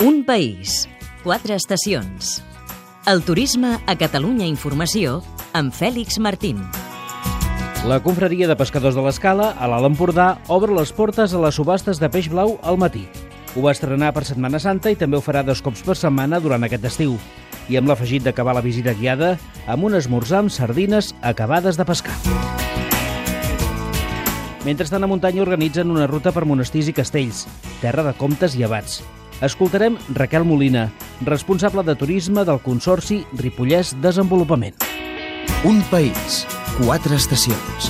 Un país, quatre estacions. El turisme a Catalunya Informació amb Fèlix Martín. La confraria de pescadors de l'Escala, a l'Alt Empordà, obre les portes a les subhastes de peix blau al matí. Ho va estrenar per Setmana Santa i també ho farà dos cops per setmana durant aquest estiu. I amb l'afegit d'acabar la visita guiada amb un esmorzar amb sardines acabades de pescar. Mentrestant, a muntanya organitzen una ruta per monestirs i castells, terra de comtes i abats. Escoltarem Raquel Molina, responsable de turisme del Consorci Ripollès Desenvolupament. Un país, quatre estacions.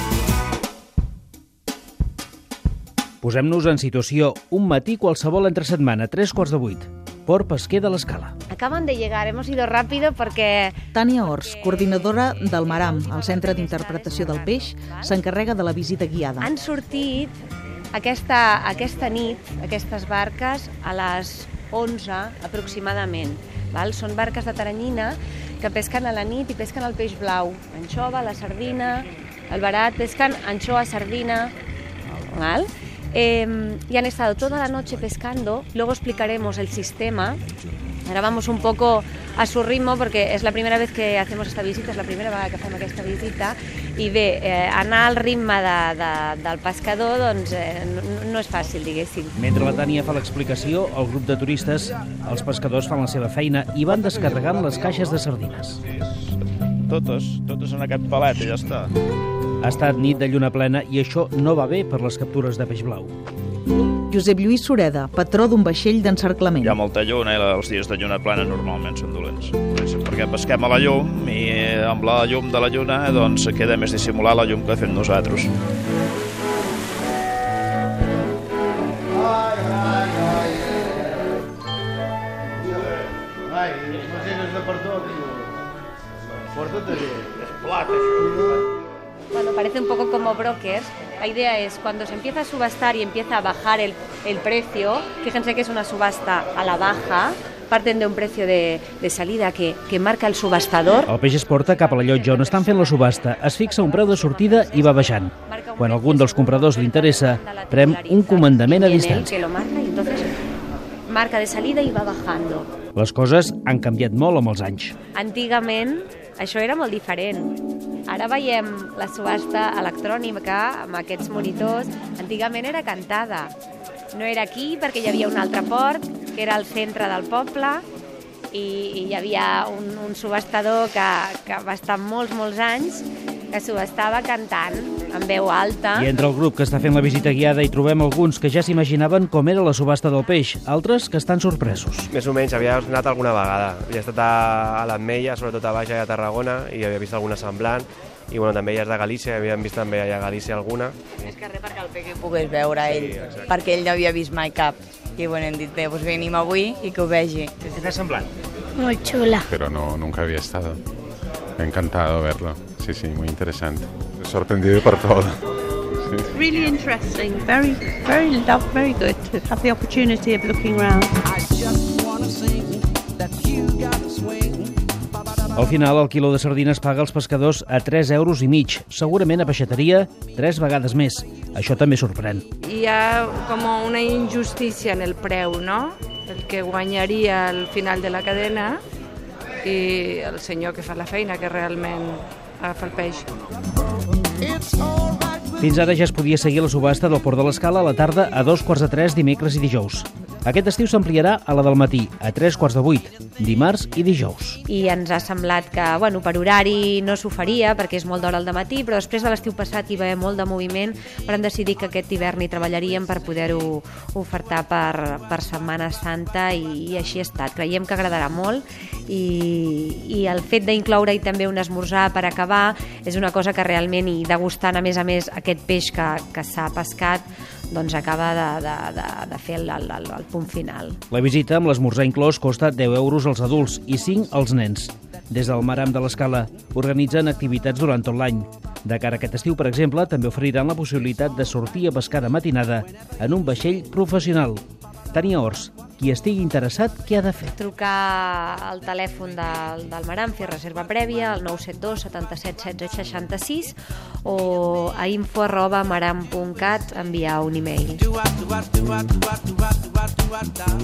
Posem-nos en situació un matí qualsevol entre setmana, tres quarts de vuit. Port pesquer de l'Escala. Acaban de llegar, hemos ido rápido porque... Tània Ors, coordinadora del MARAM, el Centre d'Interpretació del Peix, s'encarrega de la visita guiada. Han sortit aquesta, aquesta nit, aquestes barques, a les 11 aproximadament. Val? Són barques de taranyina que pesquen a la nit i pesquen el peix blau, anxova, la sardina, el barat, pescan anchoa, sardina, ¿vale? Eh, y han estado toda la noche pescando. Luego explicaremos el sistema. Ahora vamos un poco a su ritmo porque es la primera vez que hacemos esta visita, és la primera vegada que fem aquesta visita i bé, eh, anar al ritme de, de, del pescador doncs eh, no, no és fàcil, diguéssim. Mentre la Tània fa l'explicació, el grup de turistes, els pescadors fan la seva feina i van descarregant les caixes de sardines. Totes, totes en aquest palet i ja està. Ha estat nit de lluna plena i això no va bé per les captures de peix blau. Josep Lluís Sureda, patró d'un vaixell d'encerclament. Hi ha molta lluna i els dies de lluna plena normalment són dolents. Perquè pesquem a la llum i amb la llum de la lluna doncs queda més dissimular la llum que fem nosaltres. Ai, no és de per tot, tio. Porta-te bé. És plat, això. Parece un poco como brokers. La idea es cuando se empieza a subastar y empieza a bajar el, el precio, fíjense que es una subasta a la baja, parten de un precio de, de salida que, que marca el subastador. El peix es porta cap a la llotja on estan fent la subhasta, es fixa un preu de sortida i va baixant. Quan algun dels compradors li interessa, prem un comandament a distància. que lo marca y entonces marca de salida y va bajando. Les coses han canviat molt amb els anys. Antigament això era molt diferent. Ara veiem la subhasta electrònica amb aquests monitors. Antigament era cantada. No era aquí perquè hi havia un altre port, que era el centre del poble, i, i hi havia un, un subhastador que, que va estar molts, molts anys que subhastava cantant amb veu alta. I entre el grup que està fent la visita guiada hi trobem alguns que ja s'imaginaven com era la subhasta del peix, altres que estan sorpresos. Més o menys, havia anat alguna vegada. Havia estat a, a l'Ametlla, sobretot a Baixa i a Tarragona, i havia vist alguna semblant. I bueno, també ella és de Galícia, havíem vist també allà a Galícia alguna. Més que res perquè el Peque pogués veure ell, sí, perquè ell no havia vist mai cap. I bueno, hem dit, bé, doncs venim avui i que ho vegi. Què t'ha semblat? Muy chula. pero no, nunca había estado. Encantado verlo. Sí, sí, muy interesante. Sorprendido por todo. Really interesting. Very, very love, very good to have the opportunity of looking around. Al final, el quilo de sardines paga als pescadors a 3 euros i mig. Segurament a peixateria, 3 vegades més. Això també sorprèn. Hi ha com una injustícia en el preu, no? El que guanyaria al final de la cadena i el senyor que fa la feina, que realment agafa el peix. Fins ara ja es podia seguir la subhasta del Port de l'Escala a la tarda a dos quarts de tres dimecres i dijous. Aquest estiu s'ampliarà a la del matí, a tres quarts de vuit, dimarts i dijous. i ens ha semblat que bueno, per horari no s'oferia perquè és molt d'hora al matí, però després de l'estiu passat hi va haver molt de moviment, vam decidir que aquest hivern hi treballaríem per poder-ho ofertar per, per Setmana Santa i, i així ha estat. Creiem que agradarà molt i, i el fet d'incloure-hi també un esmorzar per acabar és una cosa que realment, i degustant a més a més aquest peix que, que s'ha pescat, doncs acaba de, de, de, de fer el, el, el, el punt final. La visita amb l'esmorzar inclòs costa 10 euros als adults i 5 als nens. Des del Maram de l'Escala organitzen activitats durant tot l'any. De cara a aquest estiu, per exemple, també oferiran la possibilitat de sortir a pescar de matinada en un vaixell professional. Tania Ors, qui estigui interessat, què ha de fer? Trucar al telèfon del, del Maram, fer reserva prèvia, al 972 77 16 66 o a info arroba maram.cat enviar un e-mail.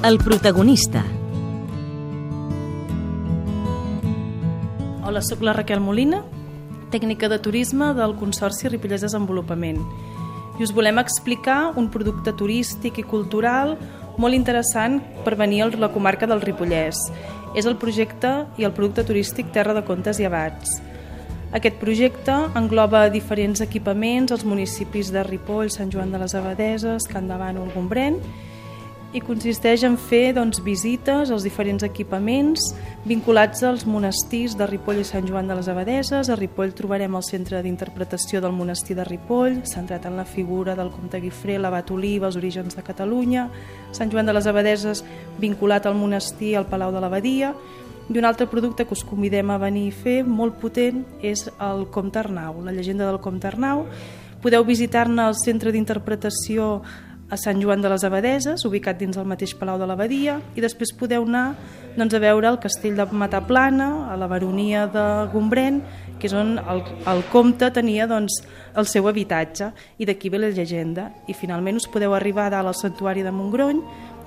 El protagonista. Hola, sóc la Raquel Molina, tècnica de turisme del Consorci Ripollès Desenvolupament. I us volem explicar un producte turístic i cultural molt interessant per venir a la comarca del Ripollès. És el projecte i el producte turístic Terra de Contes i Abats. Aquest projecte engloba diferents equipaments als municipis de Ripoll, Sant Joan de les Abadeses, Can Davant o el Gombrèn i consisteix en fer doncs, visites als diferents equipaments vinculats als monestirs de Ripoll i Sant Joan de les Abadeses. A Ripoll trobarem el centre d'interpretació del monestir de Ripoll, centrat en la figura del comte Guifré, l'abat Oliva, els orígens de Catalunya. Sant Joan de les Abadeses vinculat al monestir al Palau de l'Abadia. I un altre producte que us convidem a venir a fer, molt potent, és el Comte Arnau, la llegenda del Comte Arnau. Podeu visitar-ne al centre d'interpretació a Sant Joan de les Abadeses, ubicat dins el mateix Palau de l'Abadia, i després podeu anar doncs, a veure el castell de Mataplana, a la baronia de Gombrèn, que és on el, el comte tenia doncs, el seu habitatge, i d'aquí ve la llegenda. I finalment us podeu arribar a dalt al santuari de Montgrony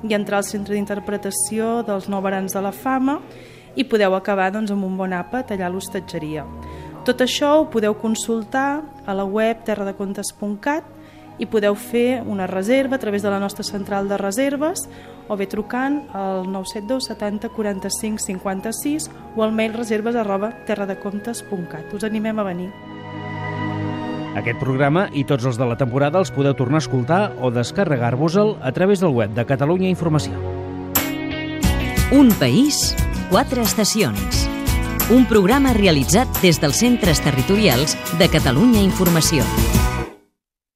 i entrar al centre d'interpretació dels Nou Barans de la Fama i podeu acabar doncs, amb un bon àpat allà a l'hostatgeria. Tot això ho podeu consultar a la web terradecontes.cat i podeu fer una reserva a través de la nostra central de reserves o bé trucant al 972 70 45 56 o al mail reserves arroba terradecomptes.cat. Us animem a venir. Aquest programa i tots els de la temporada els podeu tornar a escoltar o descarregar-vos-el a través del web de Catalunya Informació. Un país, quatre estacions. Un programa realitzat des dels centres territorials de Catalunya Informació.